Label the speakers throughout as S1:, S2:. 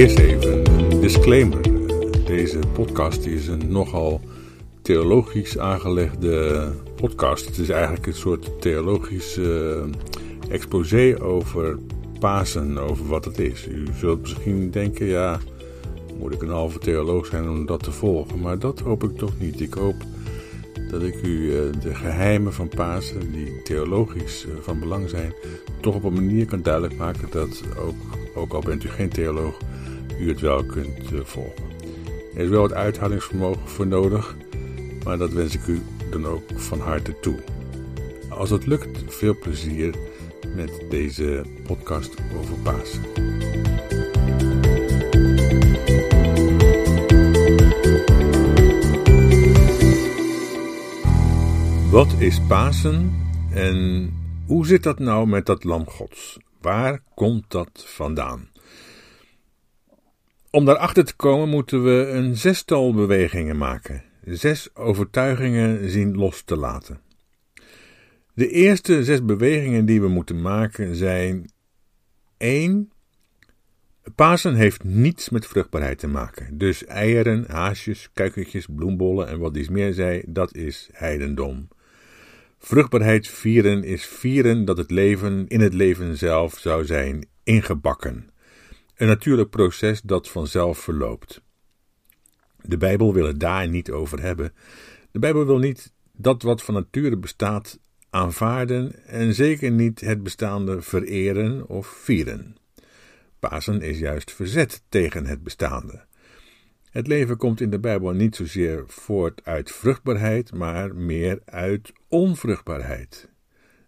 S1: disclaimer. Deze podcast is een nogal theologisch aangelegde podcast. Het is eigenlijk een soort theologisch uh, exposé over Pasen, over wat het is. U zult misschien denken, ja, moet ik een halve theoloog zijn om dat te volgen. Maar dat hoop ik toch niet. Ik hoop dat ik u uh, de geheimen van Pasen, die theologisch uh, van belang zijn, toch op een manier kan duidelijk maken dat ook, ook al bent u geen theoloog, u het wel kunt uh, volgen. Er is wel het uithoudingsvermogen voor nodig, maar dat wens ik u dan ook van harte toe. Als het lukt, veel plezier met deze podcast over Pasen. Wat is Pasen en hoe zit dat nou met dat lam Gods? Waar komt dat vandaan? Om daarachter te komen moeten we een zestal bewegingen maken. Zes overtuigingen zien los te laten. De eerste zes bewegingen die we moeten maken zijn 1. Pasen heeft niets met vruchtbaarheid te maken. Dus eieren, haasjes, kuikentjes, bloembollen en wat iets meer zei, dat is heidendom. Vruchtbaarheid vieren is vieren dat het leven in het leven zelf zou zijn ingebakken. Een natuurlijk proces dat vanzelf verloopt. De Bijbel wil het daar niet over hebben. De Bijbel wil niet dat wat van nature bestaat aanvaarden en zeker niet het bestaande vereren of vieren. Pasen is juist verzet tegen het bestaande. Het leven komt in de Bijbel niet zozeer voort uit vruchtbaarheid, maar meer uit onvruchtbaarheid.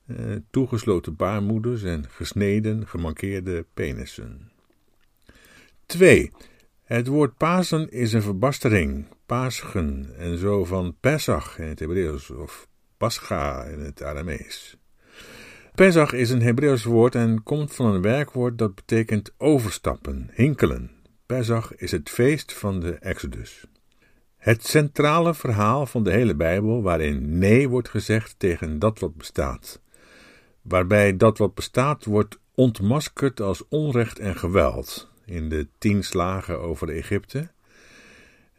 S1: Eh, toegesloten baarmoeders en gesneden, gemankeerde penissen. 2. Het woord Pasen is een verbastering, Paschen, en zo van Pesach in het Hebreeuws of Pascha in het Aramees. Pesach is een Hebreeuws woord en komt van een werkwoord dat betekent overstappen, hinkelen. Pesach is het feest van de Exodus. Het centrale verhaal van de hele Bijbel waarin nee wordt gezegd tegen dat wat bestaat. Waarbij dat wat bestaat wordt ontmaskerd als onrecht en geweld in de tien slagen over Egypte.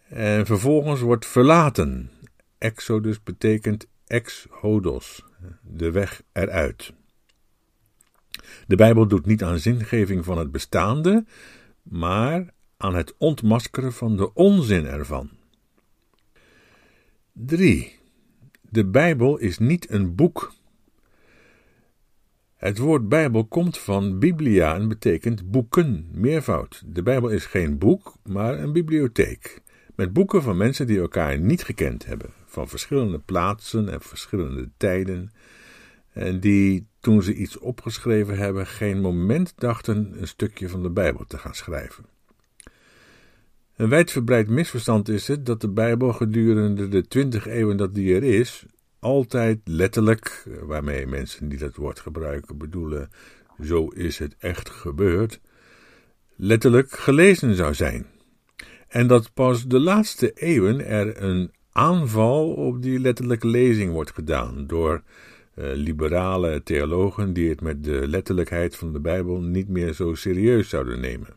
S1: En vervolgens wordt verlaten. Exodus betekent ex-hodos, de weg eruit. De Bijbel doet niet aan zingeving van het bestaande, maar aan het ontmaskeren van de onzin ervan. 3. De Bijbel is niet een boek. Het woord Bijbel komt van biblia en betekent boeken, meervoud. De Bijbel is geen boek, maar een bibliotheek. Met boeken van mensen die elkaar niet gekend hebben, van verschillende plaatsen en verschillende tijden, en die toen ze iets opgeschreven hebben, geen moment dachten een stukje van de Bijbel te gaan schrijven. Een wijdverbreid misverstand is het dat de Bijbel gedurende de twintig eeuwen dat die er is, altijd letterlijk, waarmee mensen die dat woord gebruiken bedoelen, zo is het echt gebeurd, letterlijk gelezen zou zijn. En dat pas de laatste eeuwen er een aanval op die letterlijke lezing wordt gedaan door uh, liberale theologen die het met de letterlijkheid van de Bijbel niet meer zo serieus zouden nemen.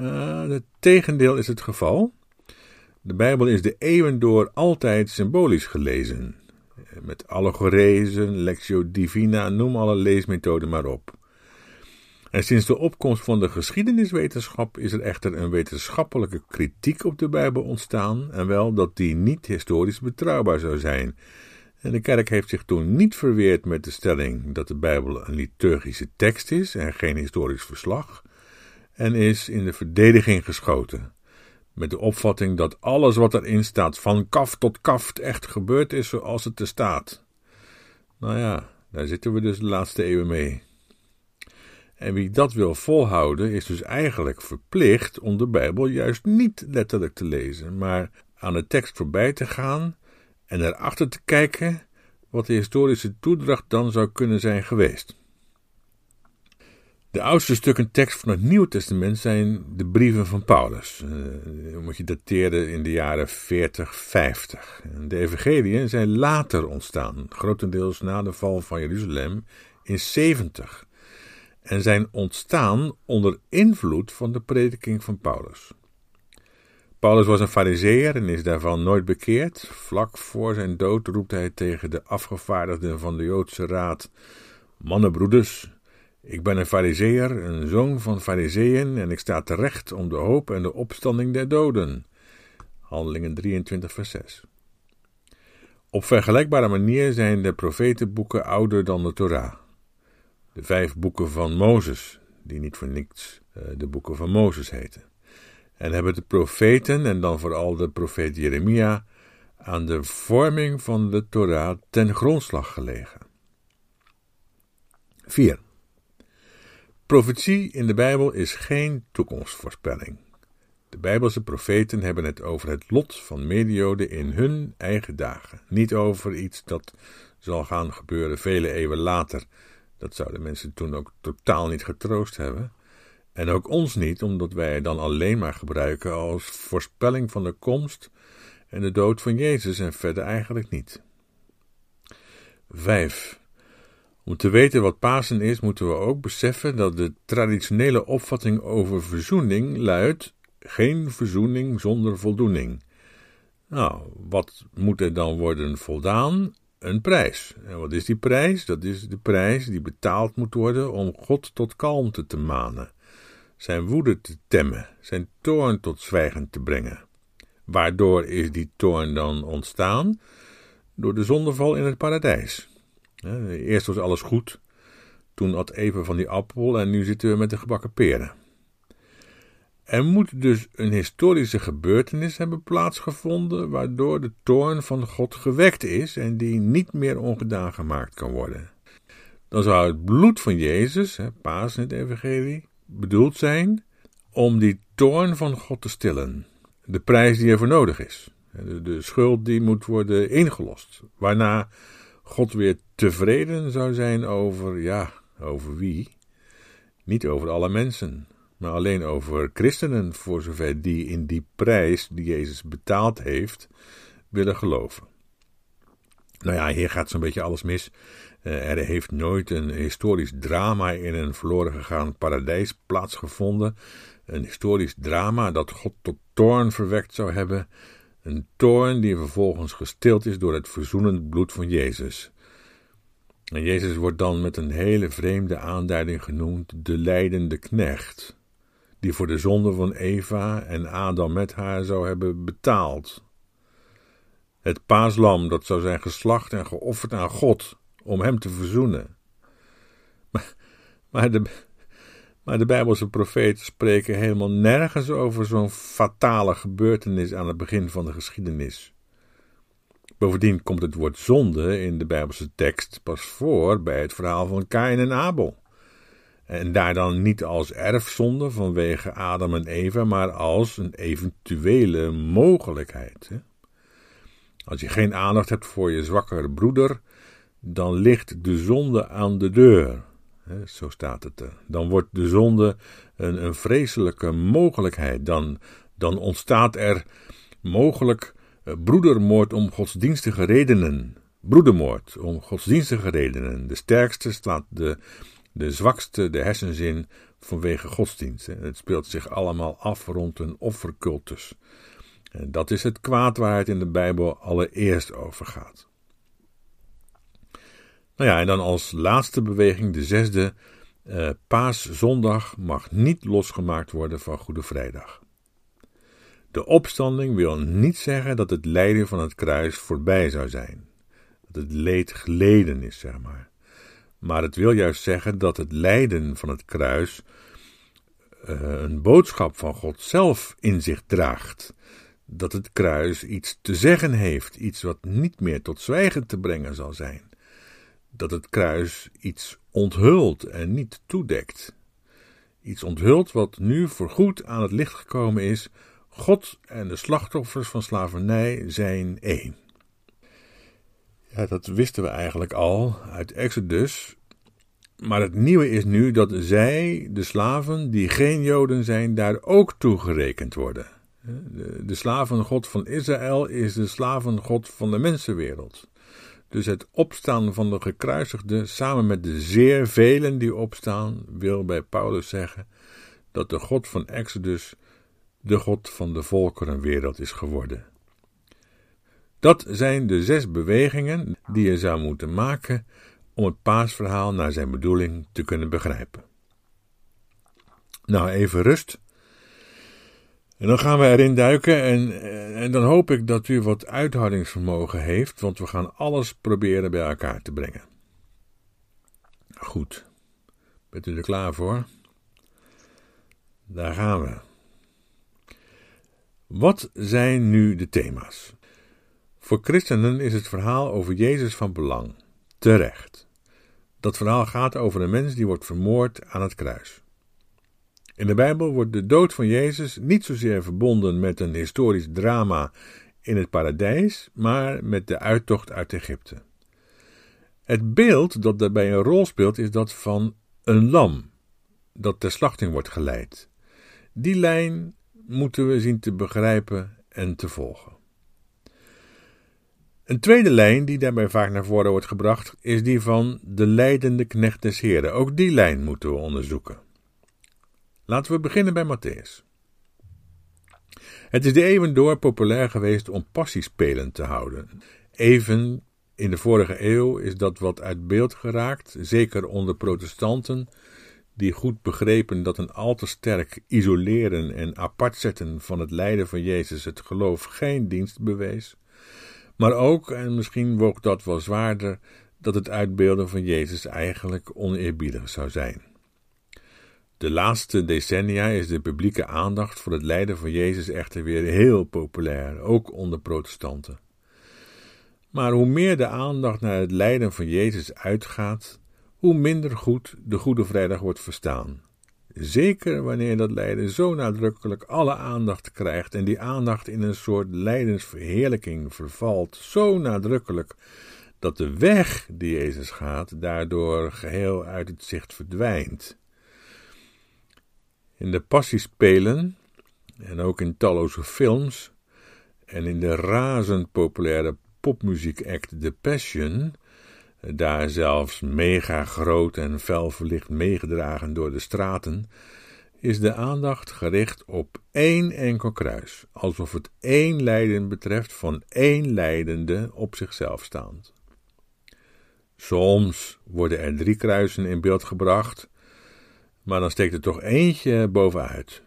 S1: Uh, het tegendeel is het geval. De Bijbel is de eeuwen door altijd symbolisch gelezen. Met allegorezen, lectio divina, noem alle leesmethoden maar op. En sinds de opkomst van de geschiedeniswetenschap is er echter een wetenschappelijke kritiek op de Bijbel ontstaan, en wel dat die niet historisch betrouwbaar zou zijn. En de kerk heeft zich toen niet verweerd met de stelling dat de Bijbel een liturgische tekst is en geen historisch verslag, en is in de verdediging geschoten. Met de opvatting dat alles wat erin staat, van kaf tot kaft, echt gebeurd is zoals het er staat. Nou ja, daar zitten we dus de laatste eeuwen mee. En wie dat wil volhouden, is dus eigenlijk verplicht om de Bijbel juist niet letterlijk te lezen, maar aan de tekst voorbij te gaan en erachter te kijken wat de historische toedracht dan zou kunnen zijn geweest. De oudste stukken tekst van het Nieuwe Testament zijn de brieven van Paulus. Uh, moet je dateren in de jaren 40, 50. De evangeliën zijn later ontstaan, grotendeels na de val van Jeruzalem in 70. En zijn ontstaan onder invloed van de prediking van Paulus. Paulus was een fariseer en is daarvan nooit bekeerd. Vlak voor zijn dood roept hij tegen de afgevaardigden van de Joodse raad: Mannenbroeders, ik ben een fariseer, een zoon van fariseeën, en ik sta terecht om de hoop en de opstanding der doden. Handelingen 23, vers 6. Op vergelijkbare manier zijn de profetenboeken ouder dan de Torah. De vijf boeken van Mozes, die niet voor niks uh, de boeken van Mozes heten. En hebben de profeten, en dan vooral de profeet Jeremia, aan de vorming van de Torah ten grondslag gelegen. 4. Profetie in de Bijbel is geen toekomstvoorspelling. De Bijbelse profeten hebben het over het lot van medioden in hun eigen dagen, niet over iets dat zal gaan gebeuren vele eeuwen later. Dat zouden mensen toen ook totaal niet getroost hebben. En ook ons niet, omdat wij het dan alleen maar gebruiken als voorspelling van de komst en de dood van Jezus en verder eigenlijk niet. 5. Om te weten wat Pasen is, moeten we ook beseffen dat de traditionele opvatting over verzoening luidt: geen verzoening zonder voldoening. Nou, wat moet er dan worden voldaan? Een prijs. En wat is die prijs? Dat is de prijs die betaald moet worden om God tot kalmte te manen, zijn woede te temmen, zijn toorn tot zwijgen te brengen. Waardoor is die toorn dan ontstaan? Door de zondeval in het paradijs. Eerst was alles goed, toen at even van die appel en nu zitten we met de gebakken peren. Er moet dus een historische gebeurtenis hebben plaatsgevonden, waardoor de toorn van God gewekt is en die niet meer ongedaan gemaakt kan worden. Dan zou het bloed van Jezus, paas in het evangelie, bedoeld zijn om die toorn van God te stillen. De prijs die ervoor nodig is. De schuld die moet worden ingelost. Waarna God weer tevreden zou zijn over, ja, over wie? Niet over alle mensen, maar alleen over christenen, voor zover die in die prijs die Jezus betaald heeft, willen geloven. Nou ja, hier gaat zo'n beetje alles mis. Eh, er heeft nooit een historisch drama in een verloren gegaan paradijs plaatsgevonden. Een historisch drama dat God tot toorn verwekt zou hebben. Een toorn die vervolgens gestild is door het verzoenend bloed van Jezus. En Jezus wordt dan met een hele vreemde aanduiding genoemd de lijdende knecht, die voor de zonde van Eva en Adam met haar zou hebben betaald. Het paaslam dat zou zijn geslacht en geofferd aan God om hem te verzoenen. Maar, maar de, maar de Bijbelse profeten spreken helemaal nergens over zo'n fatale gebeurtenis aan het begin van de geschiedenis. Bovendien komt het woord zonde in de Bijbelse tekst pas voor bij het verhaal van Kain en Abel. En daar dan niet als erfzonde vanwege Adam en Eva, maar als een eventuele mogelijkheid. Als je geen aandacht hebt voor je zwakkere broeder, dan ligt de zonde aan de deur. Zo staat het er. Dan wordt de zonde een, een vreselijke mogelijkheid. Dan, dan ontstaat er mogelijk eh, broedermoord om godsdienstige redenen. Broedermoord om godsdienstige redenen. De sterkste slaat de, de zwakste de hersens in vanwege godsdienst. Het speelt zich allemaal af rond een offercultus. Dat is het kwaad waar het in de Bijbel allereerst over gaat. Nou ja, en dan als laatste beweging, de zesde, uh, paaszondag mag niet losgemaakt worden van Goede Vrijdag. De opstanding wil niet zeggen dat het lijden van het kruis voorbij zou zijn. Dat het leed geleden is, zeg maar. Maar het wil juist zeggen dat het lijden van het kruis uh, een boodschap van God zelf in zich draagt. Dat het kruis iets te zeggen heeft, iets wat niet meer tot zwijgen te brengen zal zijn. Dat het kruis iets onthult en niet toedekt. Iets onthult wat nu voorgoed aan het licht gekomen is God en de slachtoffers van slavernij zijn één. Ja, dat wisten we eigenlijk al uit Exodus. Maar het nieuwe is nu dat zij, de slaven die geen Joden zijn, daar ook toegerekend worden. De, de slavengod van Israël is de slavengod van de mensenwereld. Dus het opstaan van de gekruisigden samen met de zeer velen die opstaan, wil bij Paulus zeggen dat de God van Exodus de God van de volkerenwereld is geworden. Dat zijn de zes bewegingen die je zou moeten maken om het paasverhaal naar zijn bedoeling te kunnen begrijpen. Nou, even rust. En dan gaan we erin duiken en, en dan hoop ik dat u wat uithoudingsvermogen heeft, want we gaan alles proberen bij elkaar te brengen. Goed. Bent u er klaar voor? Daar gaan we. Wat zijn nu de thema's? Voor christenen is het verhaal over Jezus van belang. Terecht. Dat verhaal gaat over een mens die wordt vermoord aan het kruis. In de Bijbel wordt de dood van Jezus niet zozeer verbonden met een historisch drama in het paradijs, maar met de uittocht uit Egypte. Het beeld dat daarbij een rol speelt is dat van een lam dat ter slachting wordt geleid. Die lijn moeten we zien te begrijpen en te volgen. Een tweede lijn die daarbij vaak naar voren wordt gebracht is die van de leidende knecht des Heren. Ook die lijn moeten we onderzoeken. Laten we beginnen bij Matthäus. Het is de eeuwen door populair geweest om passiespelen te houden. Even in de vorige eeuw is dat wat uit beeld geraakt, zeker onder protestanten, die goed begrepen dat een al te sterk isoleren en apart zetten van het lijden van Jezus het geloof geen dienst bewees, maar ook, en misschien woog dat wel zwaarder, dat het uitbeelden van Jezus eigenlijk oneerbiedig zou zijn. De laatste decennia is de publieke aandacht voor het lijden van Jezus echter weer heel populair, ook onder protestanten. Maar hoe meer de aandacht naar het lijden van Jezus uitgaat, hoe minder goed de Goede Vrijdag wordt verstaan. Zeker wanneer dat lijden zo nadrukkelijk alle aandacht krijgt en die aandacht in een soort lijdensverheerlijking vervalt, zo nadrukkelijk dat de weg die Jezus gaat daardoor geheel uit het zicht verdwijnt. In de passiespelen en ook in talloze films en in de razend populaire popmuziekact The Passion, daar zelfs mega groot en fel verlicht meegedragen door de straten, is de aandacht gericht op één enkel kruis, alsof het één lijden betreft van één lijdende op zichzelf staand. Soms worden er drie kruisen in beeld gebracht, maar dan steekt er toch eentje bovenuit.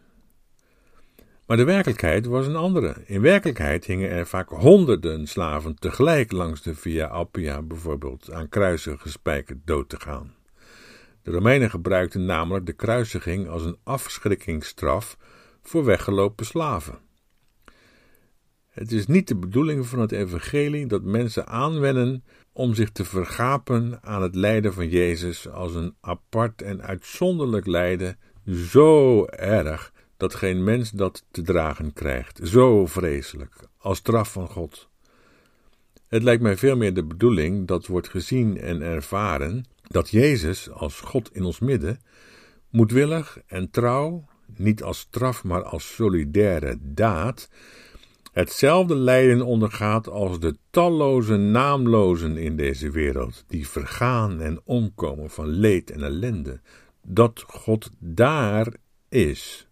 S1: Maar de werkelijkheid was een andere. In werkelijkheid hingen er vaak honderden slaven tegelijk langs de Via Appia bijvoorbeeld aan kruisen gespijkerd dood te gaan. De Romeinen gebruikten namelijk de kruisiging als een afschrikkingsstraf voor weggelopen slaven. Het is niet de bedoeling van het evangelie dat mensen aanwennen om zich te vergapen aan het lijden van Jezus als een apart en uitzonderlijk lijden, zo erg dat geen mens dat te dragen krijgt, zo vreselijk, als straf van God. Het lijkt mij veel meer de bedoeling dat wordt gezien en ervaren dat Jezus als God in ons midden moedwillig en trouw, niet als straf, maar als solidaire daad, hetzelfde lijden ondergaat als de talloze naamlozen in deze wereld, die vergaan en omkomen van leed en ellende, dat God daar is.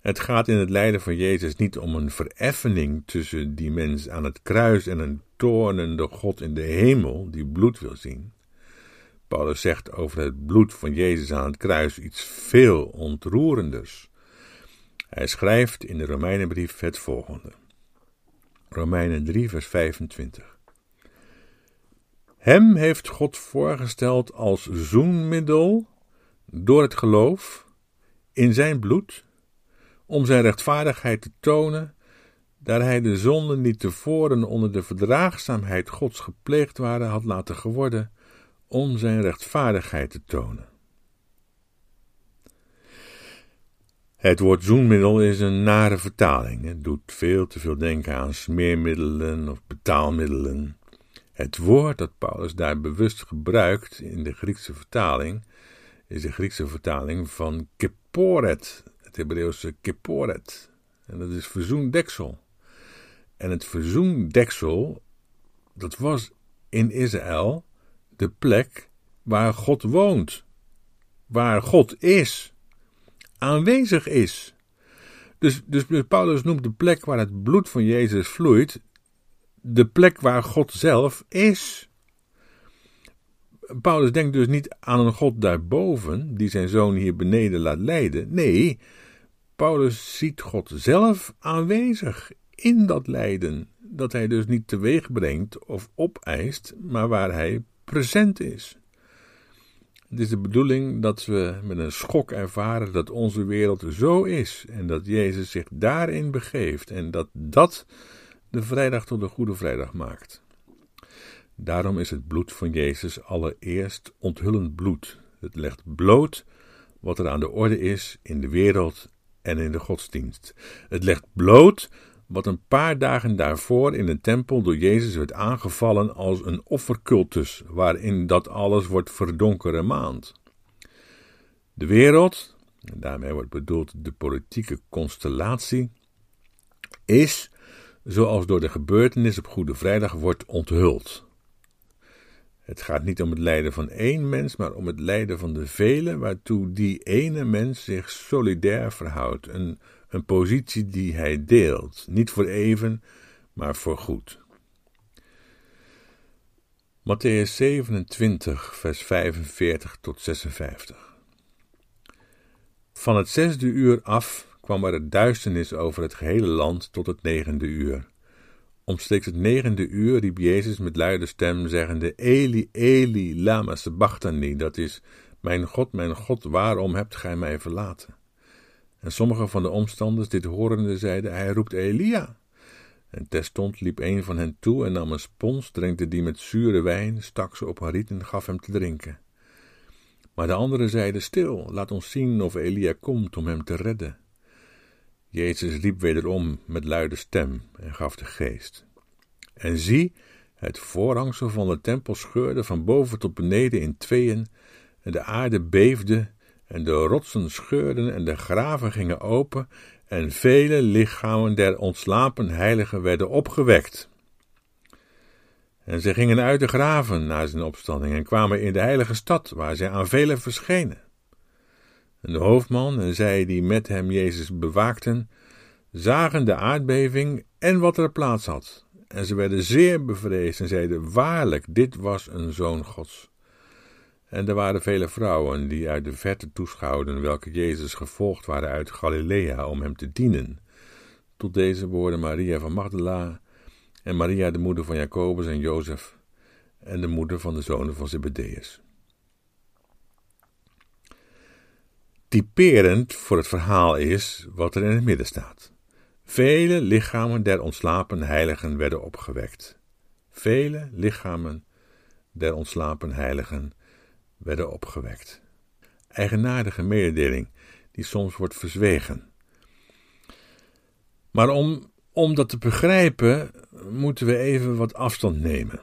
S1: Het gaat in het lijden van Jezus niet om een vereffening tussen die mens aan het kruis en een toornende God in de hemel die bloed wil zien. Paulus zegt over het bloed van Jezus aan het kruis iets veel ontroerenders. Hij schrijft in de Romeinenbrief het volgende. Romeinen 3, vers 25. Hem heeft God voorgesteld als zoenmiddel door het geloof in zijn bloed om zijn rechtvaardigheid te tonen, daar hij de zonden die tevoren onder de verdraagzaamheid Gods gepleegd waren, had laten geworden, om zijn rechtvaardigheid te tonen. Het woord zoenmiddel is een nare vertaling. Het doet veel te veel denken aan smeermiddelen of betaalmiddelen. Het woord dat Paulus daar bewust gebruikt in de Griekse vertaling is de Griekse vertaling van keporet, het Hebreeuwse keporet. En dat is verzoendeksel. En het verzoendeksel, dat was in Israël de plek waar God woont. Waar God is. Aanwezig is. Dus, dus Paulus noemt de plek waar het bloed van Jezus vloeit, de plek waar God zelf is. Paulus denkt dus niet aan een God daarboven, die zijn zoon hier beneden laat lijden. Nee, Paulus ziet God zelf aanwezig in dat lijden, dat hij dus niet teweeg brengt of opeist, maar waar hij present is. Het is de bedoeling dat we met een schok ervaren dat onze wereld zo is en dat Jezus zich daarin begeeft en dat dat de vrijdag tot de Goede Vrijdag maakt. Daarom is het bloed van Jezus allereerst onthullend bloed. Het legt bloot wat er aan de orde is in de wereld en in de godsdienst. Het legt bloot wat een paar dagen daarvoor in de tempel door Jezus werd aangevallen als een offercultus, waarin dat alles wordt verdonkere maand. De wereld, en daarmee wordt bedoeld de politieke constellatie, is, zoals door de gebeurtenis op Goede Vrijdag wordt onthuld. Het gaat niet om het lijden van één mens, maar om het lijden van de velen, waartoe die ene mens zich solidair verhoudt. Een, een positie die hij deelt, niet voor even, maar voor goed. Matthäus 27, vers 45 tot 56. Van het zesde uur af kwam er duisternis over het gehele land tot het negende uur. Omstreeks het negende uur riep Jezus met luide stem, zeggende: Eli, Eli, lama sabachthani, dat is: Mijn God, mijn God, waarom hebt gij mij verlaten? En sommige van de omstanders, dit horende, zeiden: Hij roept Elia. En terstond liep een van hen toe en nam een spons, drinkte die met zure wijn, stak ze op haar riet en gaf hem te drinken. Maar de anderen zeiden: Stil, laat ons zien of Elia komt om hem te redden. Jezus riep wederom met luide stem en gaf de geest. En zie, het voorhangsel van de tempel scheurde van boven tot beneden in tweeën, en de aarde beefde, en de rotsen scheurden, en de graven gingen open, en vele lichamen der ontslapen heiligen werden opgewekt. En zij gingen uit de graven na zijn opstanding en kwamen in de heilige stad, waar zij aan velen verschenen. En de hoofdman en zij die met hem Jezus bewaakten, zagen de aardbeving en wat er plaats had. En ze werden zeer bevreesd en zeiden: Waarlijk, dit was een zoon Gods. En er waren vele vrouwen die uit de verte toeschouwden, welke Jezus gevolgd waren uit Galilea om hem te dienen. Tot deze woorden Maria van Magdala en Maria, de moeder van Jacobus en Jozef, en de moeder van de zonen van Zebedeus. Typerend voor het verhaal is wat er in het midden staat. Vele lichamen der ontslapen heiligen werden opgewekt. Vele lichamen der ontslapen heiligen werden opgewekt. Eigenaardige mededeling die soms wordt verzwegen. Maar om, om dat te begrijpen, moeten we even wat afstand nemen.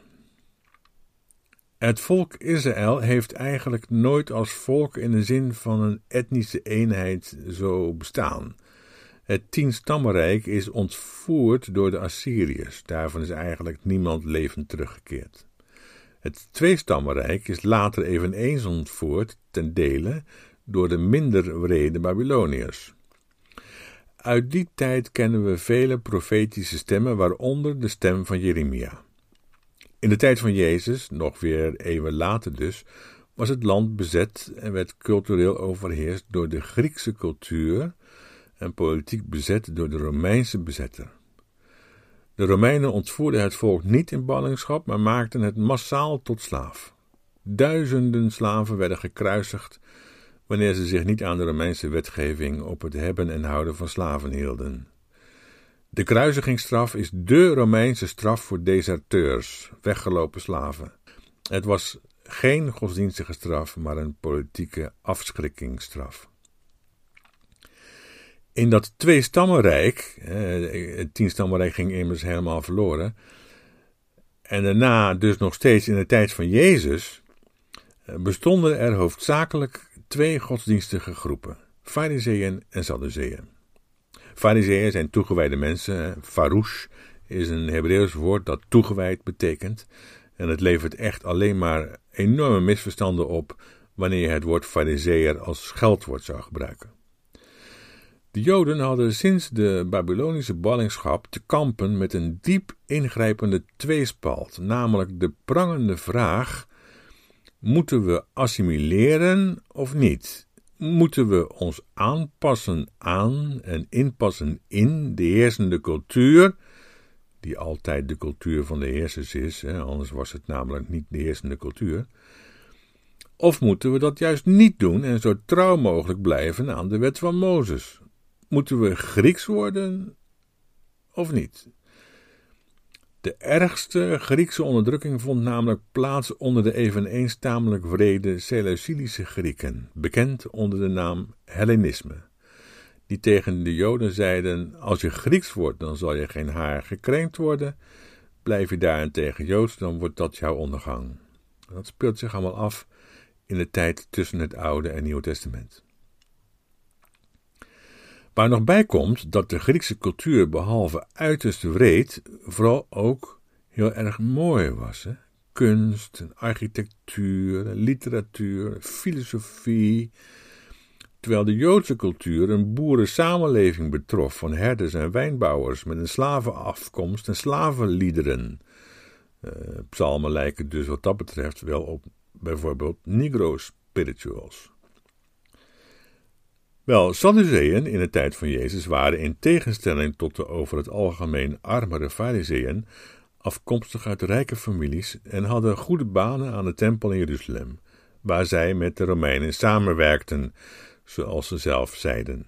S1: Het volk Israël heeft eigenlijk nooit als volk in de zin van een etnische eenheid zo bestaan. Het tienstammenrijk is ontvoerd door de Assyriërs. Daarvan is eigenlijk niemand levend teruggekeerd. Het tweestammenrijk is later eveneens ontvoerd ten dele door de minder wrede Babyloniërs. Uit die tijd kennen we vele profetische stemmen, waaronder de stem van Jeremia. In de tijd van Jezus, nog weer eeuwen later dus, was het land bezet en werd cultureel overheerst door de Griekse cultuur en politiek bezet door de Romeinse bezetter. De Romeinen ontvoerden het volk niet in ballingschap, maar maakten het massaal tot slaaf. Duizenden slaven werden gekruisigd wanneer ze zich niet aan de Romeinse wetgeving op het hebben en houden van slaven hielden. De kruisigingsstraf is de Romeinse straf voor deserteurs, weggelopen slaven. Het was geen godsdienstige straf, maar een politieke afschrikkingsstraf. In dat twee-stammenrijk, het tien-stammenrijk ging immers helemaal verloren, en daarna dus nog steeds in de tijd van Jezus, eh, bestonden er hoofdzakelijk twee godsdienstige groepen, Fariseeën en Sadduceeën. Fariseeën zijn toegewijde mensen. Farouche is een Hebreeuws woord dat toegewijd betekent. En het levert echt alleen maar enorme misverstanden op wanneer je het woord fariseer als scheldwoord zou gebruiken. De Joden hadden sinds de Babylonische ballingschap te kampen met een diep ingrijpende tweespalt, namelijk de prangende vraag: moeten we assimileren of niet? Moeten we ons aanpassen aan en inpassen in de heersende cultuur, die altijd de cultuur van de heersers is, hè, anders was het namelijk niet de heersende cultuur? Of moeten we dat juist niet doen en zo trouw mogelijk blijven aan de wet van Mozes? Moeten we Grieks worden of niet? De ergste Griekse onderdrukking vond namelijk plaats onder de eveneens tamelijk wrede Seleucidische Grieken, bekend onder de naam Hellenisme, die tegen de Joden zeiden: Als je Grieks wordt, dan zal je geen haar gekrenkt worden. Blijf je daarentegen Joods, dan wordt dat jouw ondergang. Dat speelt zich allemaal af in de tijd tussen het Oude en Nieuwe Testament. Waar nog bij komt dat de Griekse cultuur behalve uiterst wreed, vooral ook heel erg mooi was. Hè? Kunst, architectuur, literatuur, filosofie. Terwijl de Joodse cultuur een boerensamenleving betrof van herders en wijnbouwers met een slavenafkomst en slavenliederen. Uh, psalmen lijken dus wat dat betreft wel op bijvoorbeeld Negro spirituals. Wel, Sadduceeën in de tijd van Jezus waren in tegenstelling tot de over het algemeen armere Fariseeën afkomstig uit rijke families en hadden goede banen aan de tempel in Jeruzalem, waar zij met de Romeinen samenwerkten, zoals ze zelf zeiden.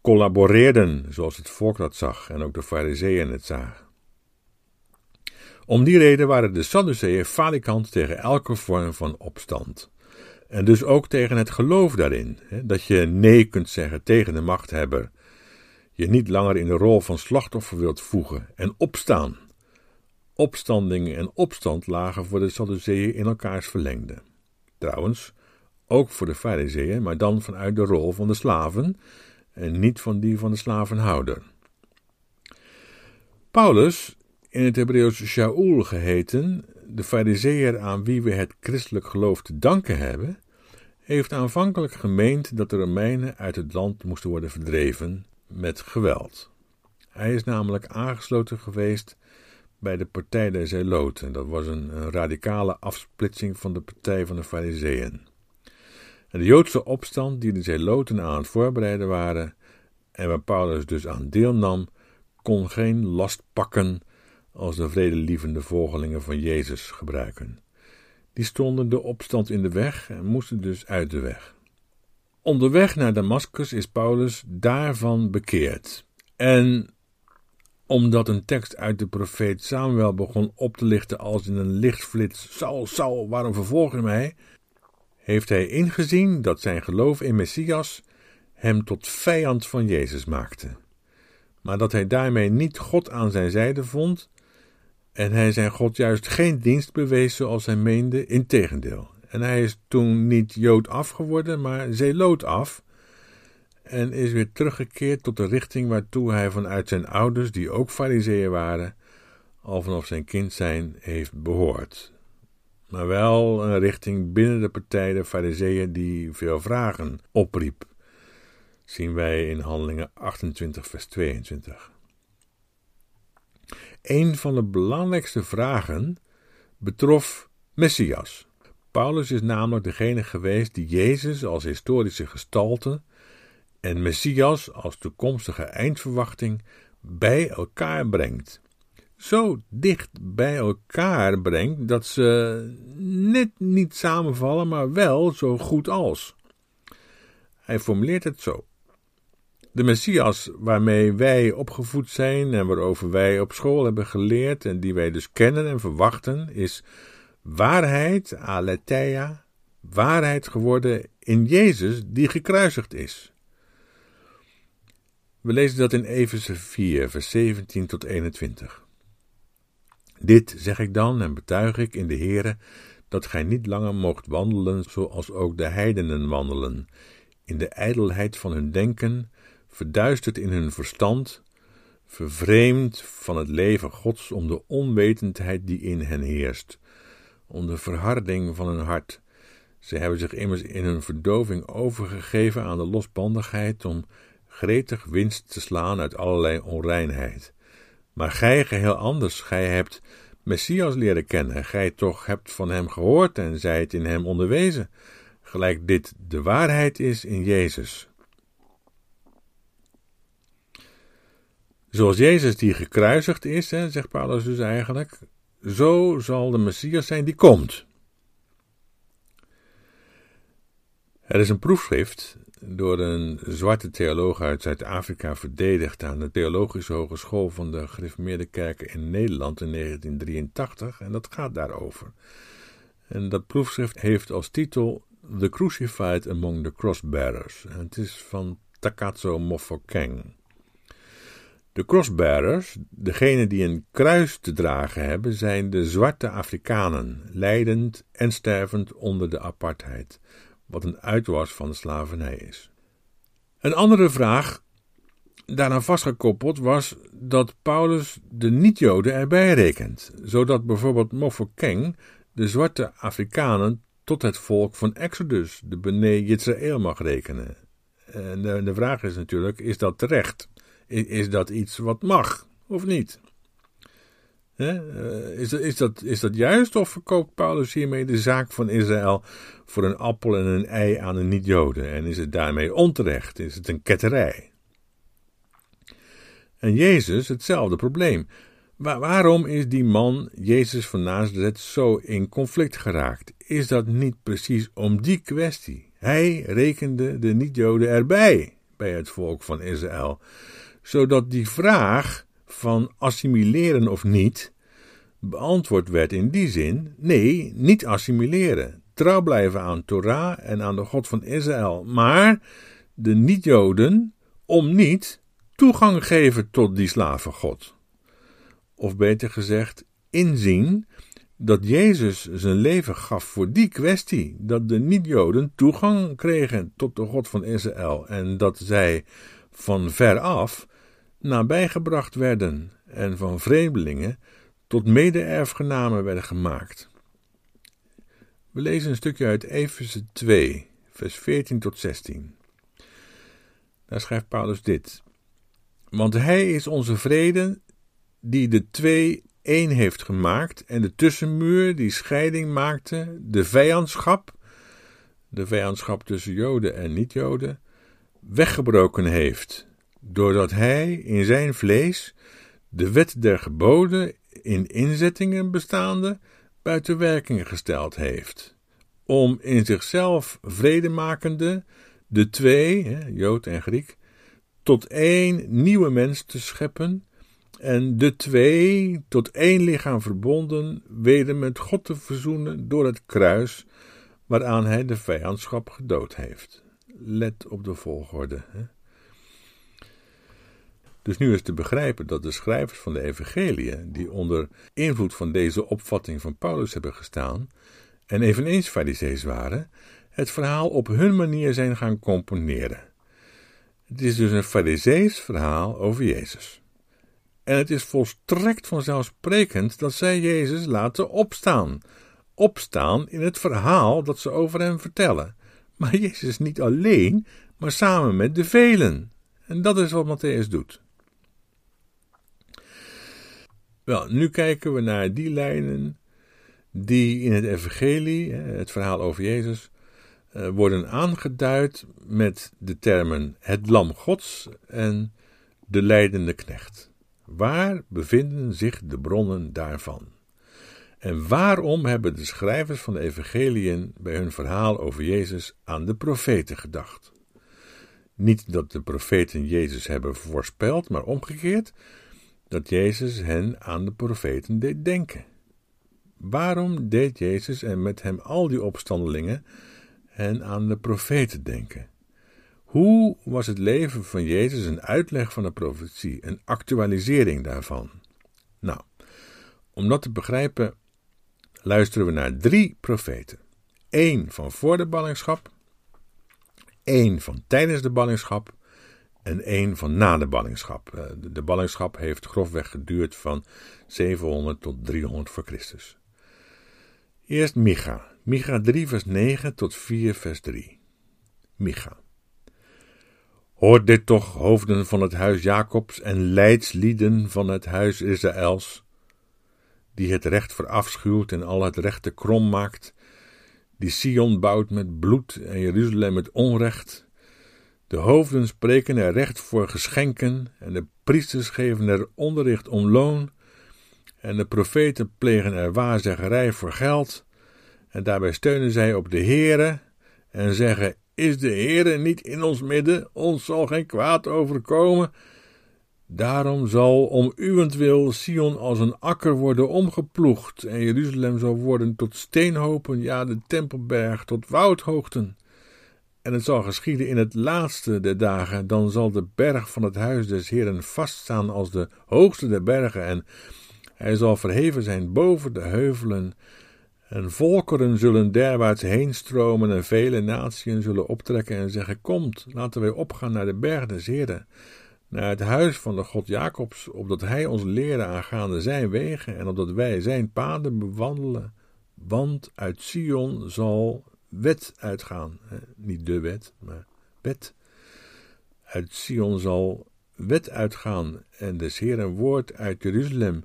S1: Collaboreerden, zoals het volk dat zag en ook de Fariseeën het zagen. Om die reden waren de Sadduceeën falikant tegen elke vorm van opstand. En dus ook tegen het geloof daarin, hè, dat je nee kunt zeggen tegen de machthebber, je niet langer in de rol van slachtoffer wilt voegen en opstaan. Opstanding en opstand lagen voor de Sadduceeën in elkaars verlengde. Trouwens, ook voor de Fariseeën, maar dan vanuit de rol van de slaven en niet van die van de slavenhouder. Paulus in het Hebreeuws Shaul geheten, de fariseer aan wie we het christelijk geloof te danken hebben, heeft aanvankelijk gemeend dat de Romeinen uit het land moesten worden verdreven met geweld. Hij is namelijk aangesloten geweest bij de Partij der Zeloten. Dat was een, radicale afsplitsing van de Partij van de Fariseeën. En de Joodse opstand die de Zeloten aan het voorbereiden waren en waar Paulus dus aan deelnam, kon geen last pakken als de vredelievende volgelingen van Jezus gebruiken. Die stonden de opstand in de weg en moesten dus uit de weg. Onderweg naar Damascus is Paulus daarvan bekeerd. En omdat een tekst uit de profeet Samuel begon op te lichten als in een lichtflits: Saul, Saul, waarom vervolg je mij? heeft hij ingezien dat zijn geloof in Messias hem tot vijand van Jezus maakte. Maar dat hij daarmee niet God aan zijn zijde vond, en hij zijn God juist geen dienst bewees zoals hij meende, integendeel. En hij is toen niet Jood af geworden, maar Zeeloot af. En is weer teruggekeerd tot de richting waartoe hij vanuit zijn ouders, die ook fariseeën waren, al vanaf zijn kind zijn heeft behoord. Maar wel een richting binnen de partij de fariseeën die veel vragen opriep. Zien wij in Handelingen 28 vers 22. Een van de belangrijkste vragen betrof Messias. Paulus is namelijk degene geweest die Jezus als historische gestalte en Messias als toekomstige eindverwachting bij elkaar brengt. Zo dicht bij elkaar brengt dat ze net niet samenvallen, maar wel zo goed als. Hij formuleert het zo. De Messias waarmee wij opgevoed zijn en waarover wij op school hebben geleerd en die wij dus kennen en verwachten, is waarheid, aletheia, waarheid geworden in Jezus die gekruisigd is. We lezen dat in Efeze 4, vers 17 tot 21. Dit zeg ik dan en betuig ik in de Heere, dat gij niet langer moogt wandelen zoals ook de heidenen wandelen, in de ijdelheid van hun denken, verduisterd in hun verstand, vervreemd van het leven Gods om de onwetendheid die in hen heerst, om de verharding van hun hart, Ze hebben zich immers in hun verdoving overgegeven aan de losbandigheid om gretig winst te slaan uit allerlei onreinheid. Maar gij geheel anders, gij hebt Messias leren kennen, gij toch hebt van hem gehoord en zijt in hem onderwezen, gelijk dit de waarheid is in Jezus. Zoals Jezus die gekruisigd is, hè, zegt Paulus dus eigenlijk, zo zal de Messias zijn die komt. Er is een proefschrift door een zwarte theoloog uit Zuid-Afrika verdedigd aan de Theologische Hogeschool van de Gereformeerde Kerken in Nederland in 1983 en dat gaat daarover. En dat proefschrift heeft als titel The Crucified Among the Crossbearers en het is van Takatso Mofokeng. De crossbearers, degenen die een kruis te dragen hebben, zijn de zwarte Afrikanen, leidend en stervend onder de apartheid wat een uitwas van de slavernij is. Een andere vraag, daaraan vastgekoppeld, was dat Paulus de niet-Joden erbij rekent, zodat bijvoorbeeld Mofokeng de zwarte Afrikanen tot het volk van Exodus, de Bene mag rekenen. En de vraag is natuurlijk, is dat terecht? Is, dat iets wat mag, of niet? Eh, is, is, dat, is dat juist of verkoopt Paulus hiermee de zaak van Israël voor een appel en een ei aan een niet-Joden? En is het daarmee onterecht? Is het een ketterij? En Jezus hetzelfde probleem. waarom is die man, Jezus van Nazareth, zo in conflict geraakt? Is dat niet precies om die kwestie? Hij rekende de niet-Joden erbij bij het volk van Israël, zodat die vraag van assimileren of niet beantwoord werd in die zin: nee, niet assimileren. Trouw blijven aan Torah en aan de God van Israël, maar de niet-Joden om niet toegang geven tot die slavengod. Of beter gezegd, inzien dat Jezus zijn leven gaf voor die kwestie, dat de niet-Joden toegang kregen tot de God van Israël en dat zij van ver af nabijgebracht werden en van vreemdelingen tot mede-erfgenamen werden gemaakt. We lezen een stukje uit Efeze 2, vers 14 tot 16. Daar schrijft Paulus dit. Want hij is onze vrede, die de twee één heeft gemaakt en de tussenmuur die scheiding maakte, de vijandschap, de vijandschap tussen Joden en niet-Joden, weggebroken heeft doordat hij in zijn vlees de wet der geboden in inzettingen bestaande buiten werking gesteld heeft, om in zichzelf vredemakende de twee, Jood en Griek, tot één nieuwe mens te scheppen en de twee tot één lichaam verbonden weder met God te verzoenen door het kruis waaraan hij de vijandschap gedood heeft. Let op de volgorde. Hè? Dus nu is te begrijpen dat de schrijvers van de Evangeliën, die onder invloed van deze opvatting van Paulus hebben gestaan, en eveneens farisees waren, het verhaal op hun manier zijn gaan componeren. Het is dus een farisees verhaal over Jezus. En het is volstrekt vanzelfsprekend dat zij Jezus laten opstaan. Opstaan in het verhaal dat ze over hem vertellen. Maar Jezus niet alleen, maar samen met de velen. En dat is wat Matthäus doet. Wel, nu kijken we naar die lijnen die in het Evangelie, het verhaal over Jezus, eh, worden aangeduid met de termen het Lam Gods en de leidende knecht. Waar bevinden zich de bronnen daarvan? En waarom hebben de schrijvers van de Evangeliën bij hun verhaal over Jezus aan de profeten gedacht? Niet dat de profeten Jezus hebben voorspeld, maar omgekeerd dat Jezus hen aan de profeten deed denken. Waarom deed Jezus en met hem al die opstandelingen hen aan de profeten denken? Hoe was het leven van Jezus een uitleg van de profetie, een actualisering daarvan? Nou, om dat te begrijpen, luisteren we naar drie profeten. Eén van voor de ballingschap, één van tijdens de ballingschap en één van na de ballingschap. Eh, de ballingschap heeft grofweg geduurd van 700 tot 300 voor Christus. Eerst Micha, Micha 3, vers 9 tot 4, vers 3. Micha. Hoort dit toch, hoofden van het huis Jacobs en leidslieden van het huis Israëls, die het recht verafschuwt en al het rechte krom maakt, die Sion bouwt met bloed en Jeruzalem met onrecht. De hoofden spreken er recht voor geschenken en de priesters geven er onderricht om loon en de profeten plegen er waarzeggerij voor geld en daarbij steunen zij op de Heere en zeggen, is de Heere niet in ons midden, ons zal geen kwaad overkomen. Daarom zal om uwentwil Sion als een akker worden omgeploegd en Jeruzalem zal worden tot steenhopen, ja de tempelberg tot woudhoogten. En het zal geschieden in het laatste der dagen, dan zal de berg van het huis des Heeren vaststaan als de hoogste der bergen en hij zal verheven zijn boven de heuvelen en volkeren zullen derwaarts heen stromen en vele naties zullen optrekken en zeggen, komt, laten wij opgaan naar de berg des Heren, naar het huis van de God Jacobs, opdat hij ons leren aangaande zijn wegen en opdat wij zijn paden bewandelen. Want uit Sion zal wet uitgaan. Niet de wet, maar wet. Uit Sion zal wet uitgaan en des Heeren woord uit Jeruzalem.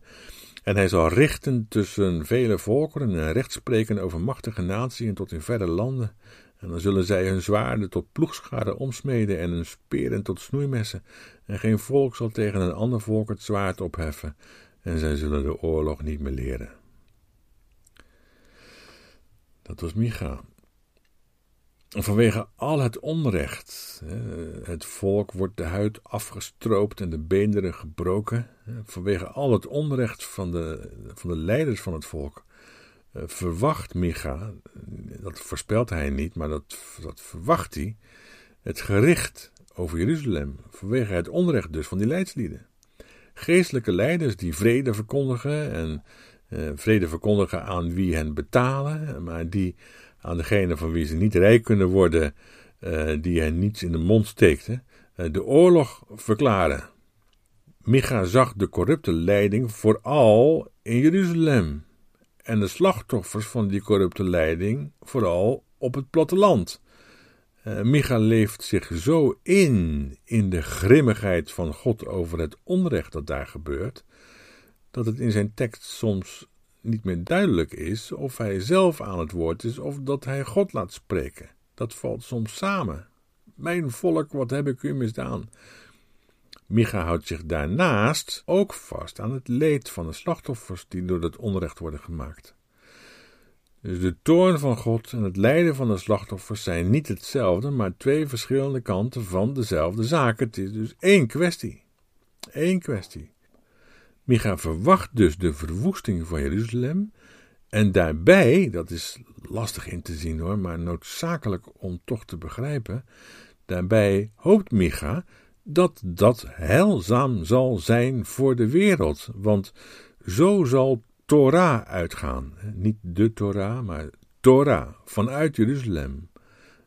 S1: En hij zal richten tussen vele volkeren en recht spreken over machtige naties tot in verre landen. En dan zullen zij hun zwaarden tot ploegscharen omsmeden en hun speren tot snoeimessen. En geen volk zal tegen een ander volk het zwaard opheffen. En zij zullen de oorlog niet meer leren. Dat was Micha. Vanwege al het onrecht. Het volk wordt de huid afgestroopt en de beenderen gebroken. Vanwege al het onrecht van de, van de leiders van het volk. Eh, verwacht Micha, dat voorspelt hij niet, maar dat, dat verwacht hij, het gericht over Jeruzalem. Vanwege het onrecht dus van die leidslieden. Geestelijke leiders die vrede verkondigen en eh, vrede verkondigen aan wie hen betalen, maar die aan degene van wie ze niet rijk kunnen worden, uh, die hen niets in de mond steekt, uh, de oorlog verklaren. Micha zag de corrupte leiding vooral in Jeruzalem en de slachtoffers van die corrupte leiding vooral op het platteland. Uh, Micha leeft zich zo in in de grimmigheid van God over het onrecht dat daar gebeurt, dat het in zijn tekst soms niet meer duidelijk is of hij zelf aan het woord is of dat hij God laat spreken. Dat valt soms samen. Mijn volk, wat heb ik u misdaan? Micha houdt zich daarnaast ook vast aan het leed van de slachtoffers die door dat onrecht worden gemaakt. Dus de toorn van God en het lijden van de slachtoffers zijn niet hetzelfde, maar twee verschillende kanten van dezelfde zaak. Het is dus één kwestie. Eén kwestie. Micha verwacht dus de verwoesting van Jeruzalem. En daarbij, dat is lastig in te zien hoor, maar noodzakelijk om toch te begrijpen. Daarbij hoopt Micha dat dat heilzaam zal zijn voor de wereld. Want zo zal Torah uitgaan. Niet de Torah, maar Torah vanuit Jeruzalem.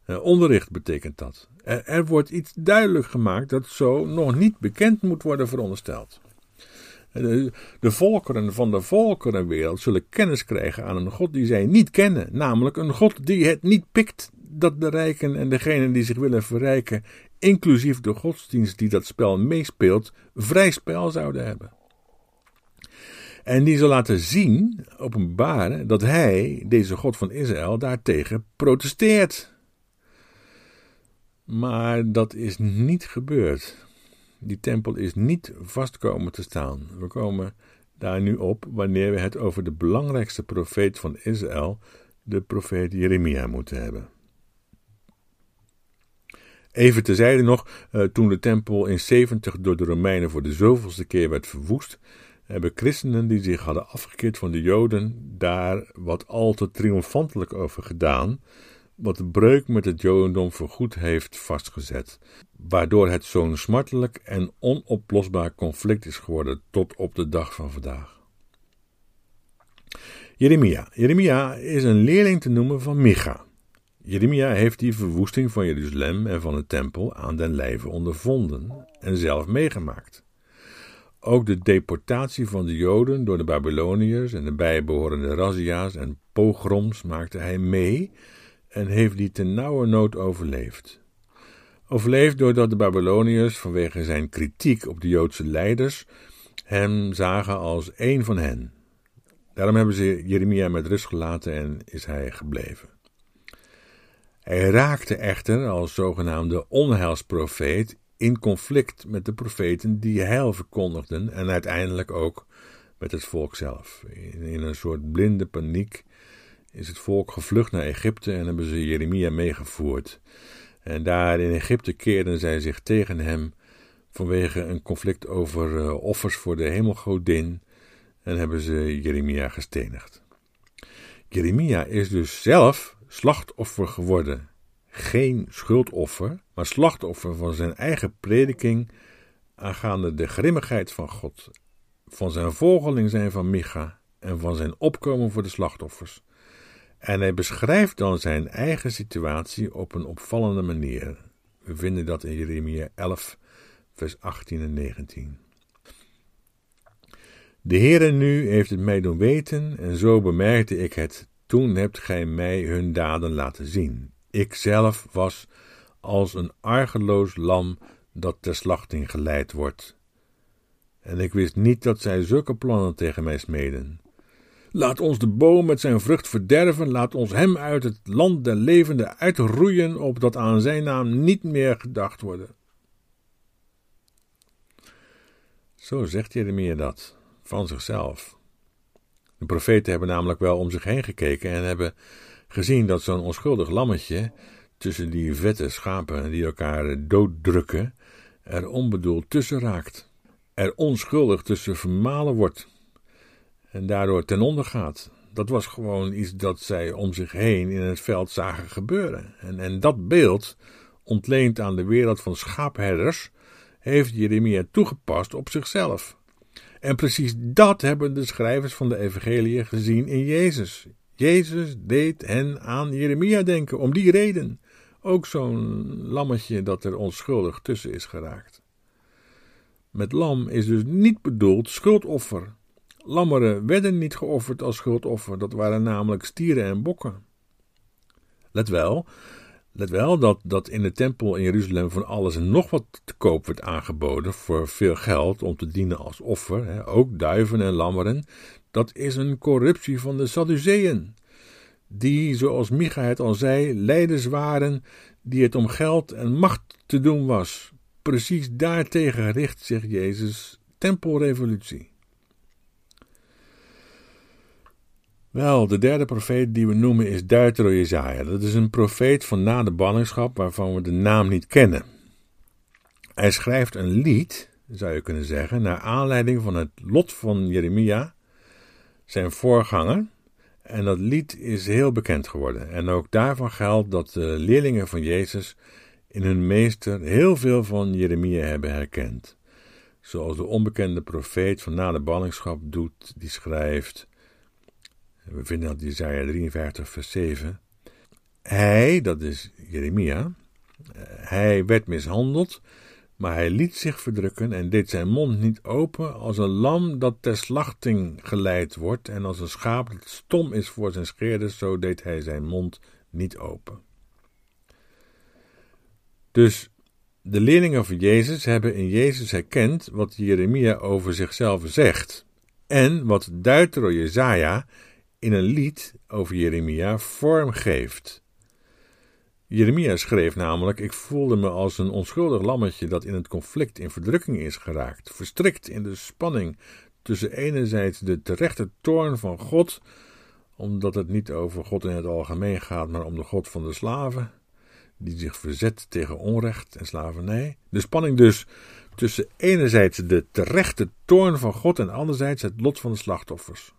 S1: Eh, onderricht betekent dat. Er, er wordt iets duidelijk gemaakt dat zo nog niet bekend moet worden verondersteld. De, volkeren van de volkerenwereld zullen kennis krijgen aan een God die zij niet kennen, namelijk een God die het niet pikt dat de rijken en degenen die zich willen verrijken, inclusief de godsdienst die dat spel meespeelt, vrij spel zouden hebben. En die zal laten zien, openbaren, dat hij, deze God van Israël, daartegen protesteert. Maar dat is niet gebeurd. Die tempel is niet vast komen te staan. We komen daar nu op wanneer we het over de belangrijkste profeet van Israël, de profeet Jeremia, moeten hebben. Even terzijde nog, eh, toen de tempel in 70 door de Romeinen voor de zoveelste keer werd verwoest, hebben christenen die zich hadden afgekeerd van de Joden daar wat al te triomfantelijk over gedaan, wat de breuk met het Jodendom voorgoed heeft vastgezet, waardoor het zo'n smartelijk en onoplosbaar conflict is geworden tot op de dag van vandaag. Jeremia. Jeremia is een leerling te noemen van Micha. Jeremia heeft die verwoesting van Jeruzalem en van de tempel aan den lijve ondervonden en zelf meegemaakt. Ook de deportatie van de Joden door de Babyloniërs en de bijbehorende razzia's en pogroms maakte hij mee en heeft die ten nauwe nood overleefd. Overleefd doordat de Babyloniërs vanwege zijn kritiek op de Joodse leiders hem zagen als een van hen. Daarom hebben ze Jeremia met rust gelaten en is hij gebleven. Hij raakte echter als zogenaamde onheilsprofeet in conflict met de profeten die heil verkondigden en uiteindelijk ook met het volk zelf. In een soort blinde paniek is het volk gevlucht naar Egypte en hebben ze Jeremia meegevoerd. En daar in Egypte keerden zij zich tegen hem vanwege een conflict over uh, offers voor de hemelgodin en hebben ze Jeremia gestenigd. Jeremia is dus zelf slachtoffer geworden. Geen schuldoffer, maar slachtoffer van zijn eigen prediking aangaande de grimmigheid van God, van zijn volgeling zijn van Micha en van zijn opkomen voor de slachtoffers. En hij beschrijft dan zijn eigen situatie op een opvallende manier. We vinden dat in Jeremia 11, vers 18 en 19. De Heere nu heeft het mij doen weten, en zo bemerkte ik het. Toen hebt gij mij hun daden laten zien. Ik zelf was als een argeloos lam dat ter slachting geleid wordt. En ik wist niet dat zij zulke plannen tegen mij smeden. Laat ons de boom met zijn vrucht verderven, laat ons hem uit het land der levenden uitroeien, opdat aan zijn naam niet meer gedacht worden. Zo zegt Jeremia dat, van zichzelf. De profeten hebben namelijk wel om zich heen gekeken en hebben gezien dat zo'n onschuldig lammetje tussen die vette schapen die elkaar dooddrukken, er onbedoeld tussen raakt, er onschuldig tussen vermalen wordt en daardoor ten onder gaat. Dat was gewoon iets dat zij om zich heen in het veld zagen gebeuren. En, en dat beeld, ontleend aan de wereld van schaapherders, heeft Jeremia toegepast op zichzelf. En precies dat hebben de schrijvers van de Evangelie gezien in Jezus. Jezus deed hen aan Jeremia denken, om die reden. Ook zo'n lammetje dat er onschuldig tussen is geraakt. Met lam is dus niet bedoeld schuldoffer. Lammeren werden niet geofferd als schuldoffer, dat waren namelijk stieren en bokken. Let wel, let wel dat, dat in de tempel in Jeruzalem van alles en nog wat te koop werd aangeboden voor veel geld om te dienen als offer, hè, ook duiven en lammeren. Dat is een corruptie van de Sadduceeën, die, zoals Micha het al zei, leiders waren die het om geld en macht te doen was. Precies daartegen richt zich Jezus tempelrevolutie. Wel, de derde profeet die we noemen is Deutero Jezaja. Dat is een profeet van na de ballingschap waarvan we de naam niet kennen. Hij schrijft een lied, zou je kunnen zeggen, naar aanleiding van het lot van Jeremia, zijn voorganger. En dat lied is heel bekend geworden. En ook daarvan geldt dat de leerlingen van Jezus in hun meester heel veel van Jeremia hebben herkend. Zoals de onbekende profeet van na de ballingschap doet, die schrijft... We vinden dat Jezaja 53 vers 7. Hij, dat is Jeremia, hij werd mishandeld, maar hij liet zich verdrukken en deed zijn mond niet open als een lam dat ter slachting geleid wordt en als een schaap dat stom is voor zijn scheerders, zo deed hij zijn mond niet open. Dus de leerlingen van Jezus hebben in Jezus herkend wat Jeremia over zichzelf zegt en wat Deutero Jezaja in een lied over Jeremia vorm geeft. Jeremia schreef namelijk: Ik voelde me als een onschuldig lammetje dat in het conflict in verdrukking is geraakt, verstrikt in de spanning tussen enerzijds de terechte toorn van God, omdat het niet over God in het algemeen gaat, maar om de God van de slaven, die zich verzet tegen onrecht en slavernij. De spanning dus tussen enerzijds de terechte toorn van God en anderzijds het lot van de slachtoffers.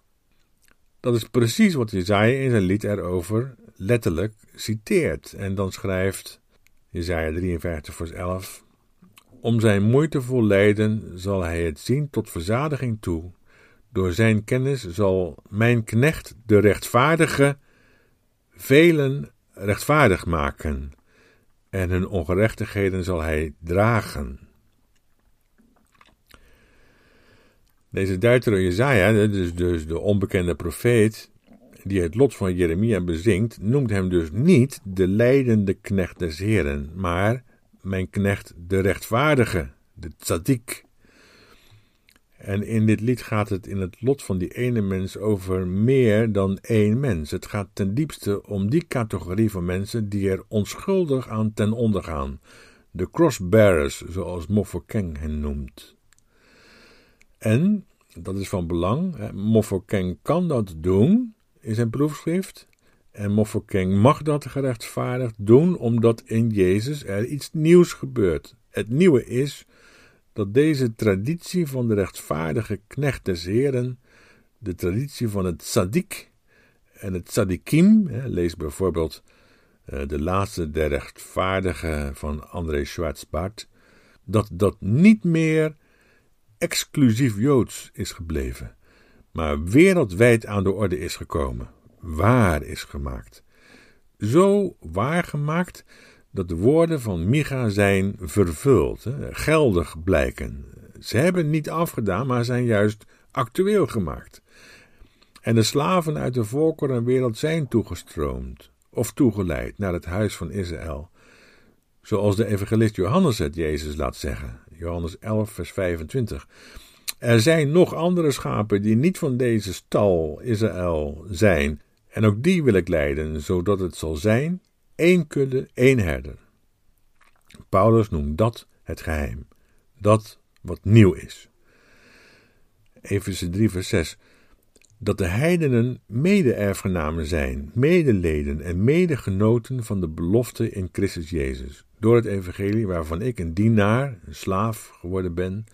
S1: Dat is precies wat Jezaja in zijn lied erover letterlijk citeert. En dan schrijft Jezaja 53 vers 11... Om zijn moeitevol lijden zal hij het zien tot verzadiging toe. Door zijn kennis zal mijn knecht de rechtvaardige velen rechtvaardig maken, en hun ongerechtigheden zal hij dragen. Deze Duiter Jezaja, dus, dus de onbekende profeet, die het lot van Jeremia bezingt, noemt hem dus niet de leidende knecht des Heren, maar mijn knecht de rechtvaardige, de tzaddik. En in dit lied gaat het in het lot van die ene mens over meer dan één mens. Het gaat ten diepste om die categorie van mensen die er onschuldig aan ten onder gaan. De crossbearers, zoals Mofokeng hen noemt. En, dat is van belang, Mofokeng kan dat doen in zijn proefschrift. En Mofokeng mag dat gerechtvaardigd doen, omdat in Jezus er iets nieuws gebeurt. Het nieuwe is dat deze traditie van de rechtvaardige knecht des Heren, de traditie van het tzaddik en het tzaddikim, lees bijvoorbeeld eh, de laatste der rechtvaardigen van André Schwarzbart, dat dat niet meer exclusief Joods is gebleven, maar wereldwijd aan de orde is gekomen, waar is gemaakt. Zo waargemaakt dat de woorden van Micha zijn vervuld, geldig blijken. Ze hebben niet afgedaan, maar zijn juist actueel gemaakt. En de slaven uit de volkerenwereld zijn toegestroomd of toegeleid naar het huis van Israël. Zoals de evangelist Johannes het Jezus laat zeggen. Johannes 11, vers 25. Er zijn nog andere schapen die niet van deze stal Israël zijn, en ook die wil ik leiden, zodat het zal zijn één kudde, één herder. Paulus noemt dat het geheim, dat wat nieuw is. Efeze 3, vers 6. Dat de heidenen mede-erfgenamen zijn, medeleden en medegenoten van de belofte in Christus Jezus, door het evangelie waarvan ik een dienaar, een slaaf geworden ben,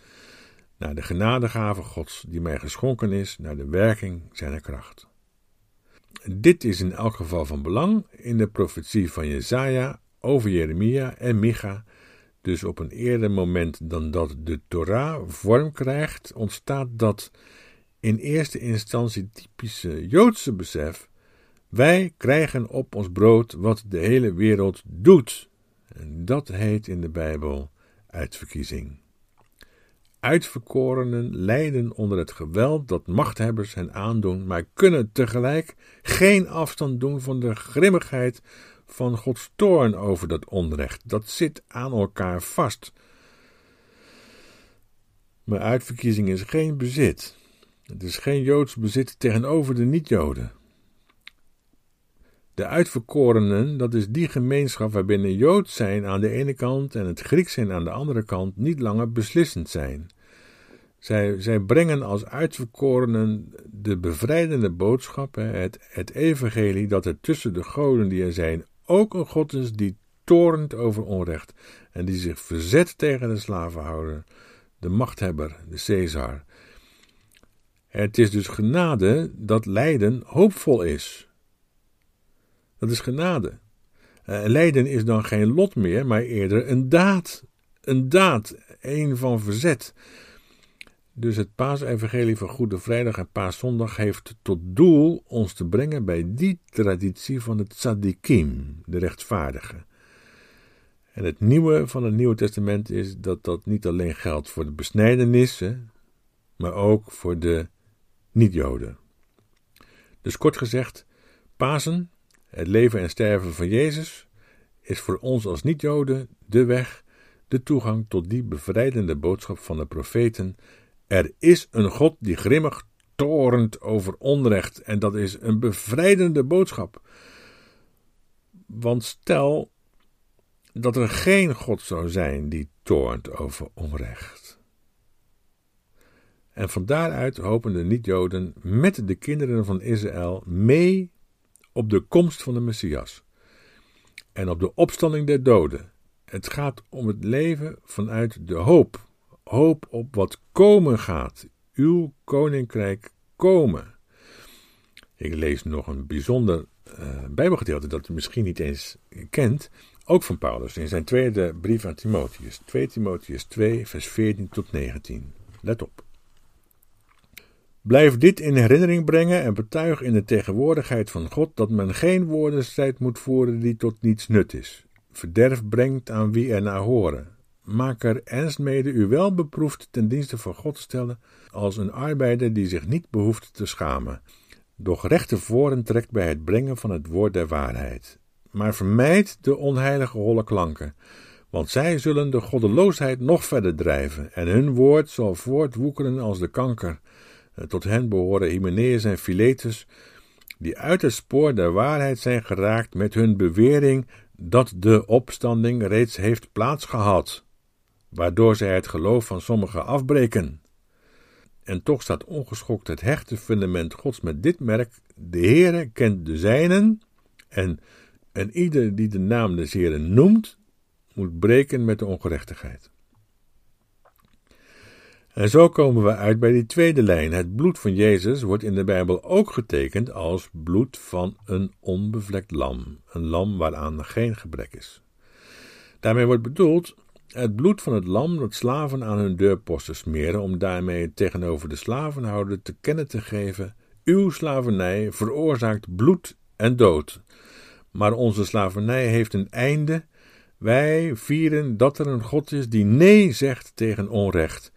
S1: naar de genadegave Gods die mij geschonken is, naar de werking zijner kracht. Dit is in elk geval van belang in de profetie van Jesaja over Jeremia en Micha. Dus op een eerder moment dan dat de Torah vorm krijgt, ontstaat dat in eerste instantie typische Joodse besef: wij krijgen op ons brood wat de hele wereld doet. Dat heet in de Bijbel uitverkiezing. Uitverkorenen lijden onder het geweld dat machthebbers hen aandoen, maar kunnen tegelijk geen afstand doen van de grimmigheid van Gods toorn over dat onrecht. Dat zit aan elkaar vast. Maar uitverkiezing is geen bezit. Het is geen Joods bezit tegenover de niet-Joden. De uitverkorenen, dat is die gemeenschap waarbinnen Joods zijn aan de ene kant en het Grieks zijn aan de andere kant niet langer beslissend zijn. Zij, zij brengen als uitverkorenen de bevrijdende boodschap, het, het evangelie, dat er tussen de goden die er zijn ook een God is die torent over onrecht en die zich verzet tegen de slavenhouder, de machthebber, de Caesar. Het is dus genade dat lijden hoopvol is. Dat is genade. Uh, lijden is dan geen lot meer, maar eerder een daad. Een daad, een van verzet. Dus het paasevangelie van Goede Vrijdag en Paaszondag heeft tot doel ons te brengen bij die traditie van het tzaddikim, de rechtvaardige. En het nieuwe van het Nieuwe Testament is dat dat niet alleen geldt voor de besnijdenissen, maar ook voor de niet-Joden. Dus kort gezegd, Pasen, het leven en sterven van Jezus, is voor ons als niet-Joden de weg, de toegang tot die bevrijdende boodschap van de profeten er is een God die grimmig torent over onrecht en dat is een bevrijdende boodschap. Want stel dat er geen God zou zijn die toornt over onrecht. En van daaruit hopen de niet-Joden met de kinderen van Israël mee op de komst van de Messias en op de opstanding der doden. Het gaat om het leven vanuit de hoop hoop op wat komen gaat. Uw koninkrijk komen. Ik lees nog een bijzonder uh, Bijbelgedeelte dat u misschien niet eens kent, ook van Paulus in zijn tweede brief aan Timotheus, 2 Timotheus 2, vers 14 tot 19. Let op. Blijf dit in herinnering brengen en betuig in de tegenwoordigheid van God dat men geen woordenstrijd moet voeren die tot niets nut is. Verderf brengt aan wie er naar horen maak er ernst mede u wel beproefd ten dienste van God te stellen, als een arbeider die zich niet behoeft te schamen, doch recht tevoren trekt bij het brengen van het woord der waarheid. Maar vermijd de onheilige holle klanken, want zij zullen de goddeloosheid nog verder drijven, en hun woord zal voortwoekeren als de kanker. Tot hen behoren Hymenaeus en Philetus, die uit het spoor der waarheid zijn geraakt met hun bewering dat de opstanding reeds heeft plaatsgehad, waardoor zij het geloof van sommigen afbreken. En toch staat ongeschokt het hechte fundament Gods met dit merk: de Heere kent de zijnen, en, en ieder die de naam des Heeren noemt, moet breken met de ongerechtigheid. En zo komen we uit bij die tweede lijn. Het bloed van Jezus wordt in de Bijbel ook getekend als bloed van een onbevlekt lam, een lam waaraan geen gebrek is. Daarmee wordt bedoeld het bloed van het lam dat slaven aan hun deurposten smeren, om daarmee tegenover de slavenhouder te kennen te geven: uw slavernij veroorzaakt bloed en dood. Maar onze slavernij heeft een einde. Wij vieren dat er een God is die nee zegt tegen onrecht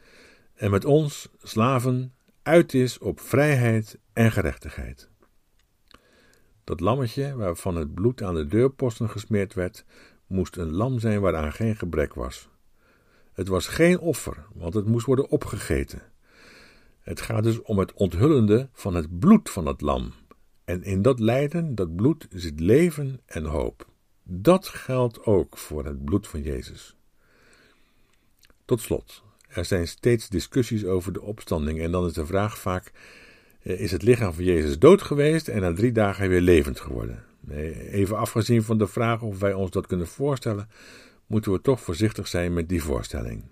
S1: en met ons, slaven, uit is op vrijheid en gerechtigheid. Dat lammetje, waarvan het bloed aan de deurposten gesmeerd werd, moest een lam zijn waaraan geen gebrek was. Het was geen offer, want het moest worden opgegeten. Het gaat dus om het onthullende van het bloed van het lam. En in dat lijden, dat bloed, zit leven en hoop. Dat geldt ook voor het bloed van Jezus. Tot slot, er zijn steeds discussies over de opstanding en dan is de vraag vaak: eh, is het lichaam van Jezus dood geweest en na drie dagen weer levend geworden? Even afgezien van de vraag of wij ons dat kunnen voorstellen, moeten we toch voorzichtig zijn met die voorstelling.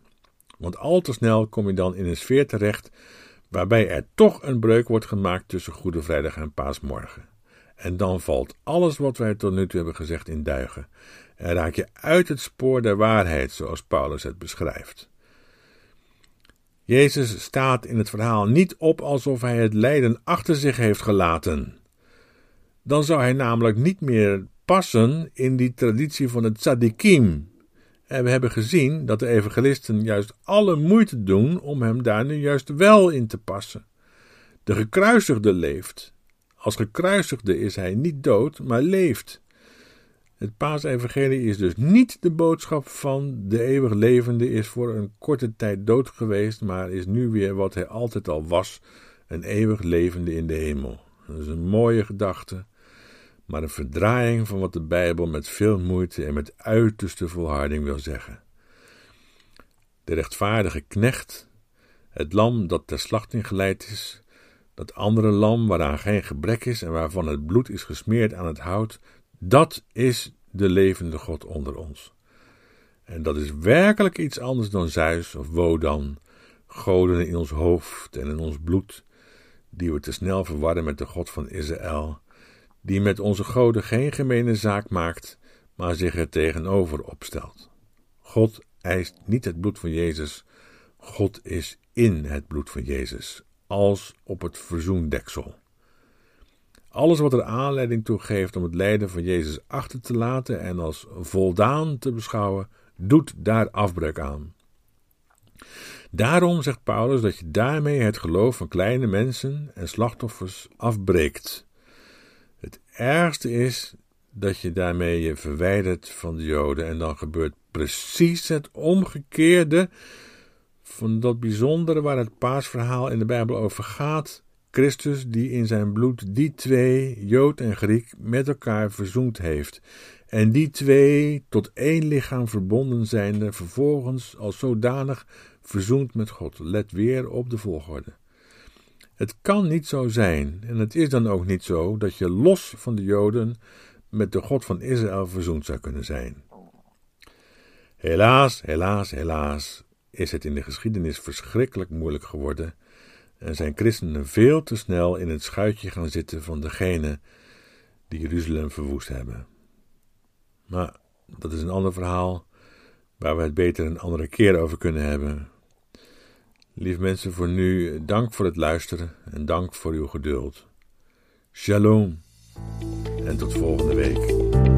S1: Want al te snel kom je dan in een sfeer terecht waarbij er toch een breuk wordt gemaakt tussen Goede Vrijdag en Paasmorgen. En dan valt alles wat wij tot nu toe hebben gezegd in duigen. En raak je uit het spoor der waarheid, zoals Paulus het beschrijft. Jezus staat in het verhaal niet op alsof hij het lijden achter zich heeft gelaten. Dan zou hij namelijk niet meer passen in die traditie van het tzaddikim. En we hebben gezien dat de evangelisten juist alle moeite doen om hem daar nu juist wel in te passen. De gekruisigde leeft. Als gekruisigde is hij niet dood, maar leeft. Het paasevangelie is dus niet de boodschap van de eeuwig levende is voor een korte tijd dood geweest, maar is nu weer wat hij altijd al was, een eeuwig levende in de hemel. Dat is een mooie gedachte, maar een verdraaiing van wat de Bijbel met veel moeite en met uiterste volharding wil zeggen. De rechtvaardige knecht, het lam dat ter slachting geleid is, dat andere lam waaraan geen gebrek is en waarvan het bloed is gesmeerd aan het hout, dat is de levende God onder ons. En dat is werkelijk iets anders dan Zeus of Wodan, goden in ons hoofd en in ons bloed, die we te snel verwarren met de God van Israël, die met onze goden geen gemene zaak maakt, maar zich er tegenover opstelt. God eist niet het bloed van Jezus, God is in het bloed van Jezus, als op het verzoendeksel. Alles wat er aanleiding toe geeft om het lijden van Jezus achter te laten en als voldaan te beschouwen, doet daar afbreuk aan. Daarom zegt Paulus dat je daarmee het geloof van kleine mensen en slachtoffers afbreekt. Het ergste is dat je daarmee je verwijdert van de Joden en dan gebeurt precies het omgekeerde van dat bijzondere waar het paasverhaal in de Bijbel over gaat. Christus die in zijn bloed die twee, Jood en Griek, met elkaar verzoend heeft. En die twee tot één lichaam verbonden zijnde, vervolgens als zodanig verzoend met God. Let weer op de volgorde. Het kan niet zo zijn, en het is dan ook niet zo, dat je los van de Joden met de God van Israël verzoend zou kunnen zijn. Helaas, helaas, helaas is het in de geschiedenis verschrikkelijk moeilijk geworden en zijn christenen veel te snel in het schuitje gaan zitten van degene die Jeruzalem verwoest hebben. Maar dat is een ander verhaal waar we het beter een andere keer over kunnen hebben. Lief mensen, voor nu dank voor het luisteren en dank voor uw geduld. Shalom en tot volgende week.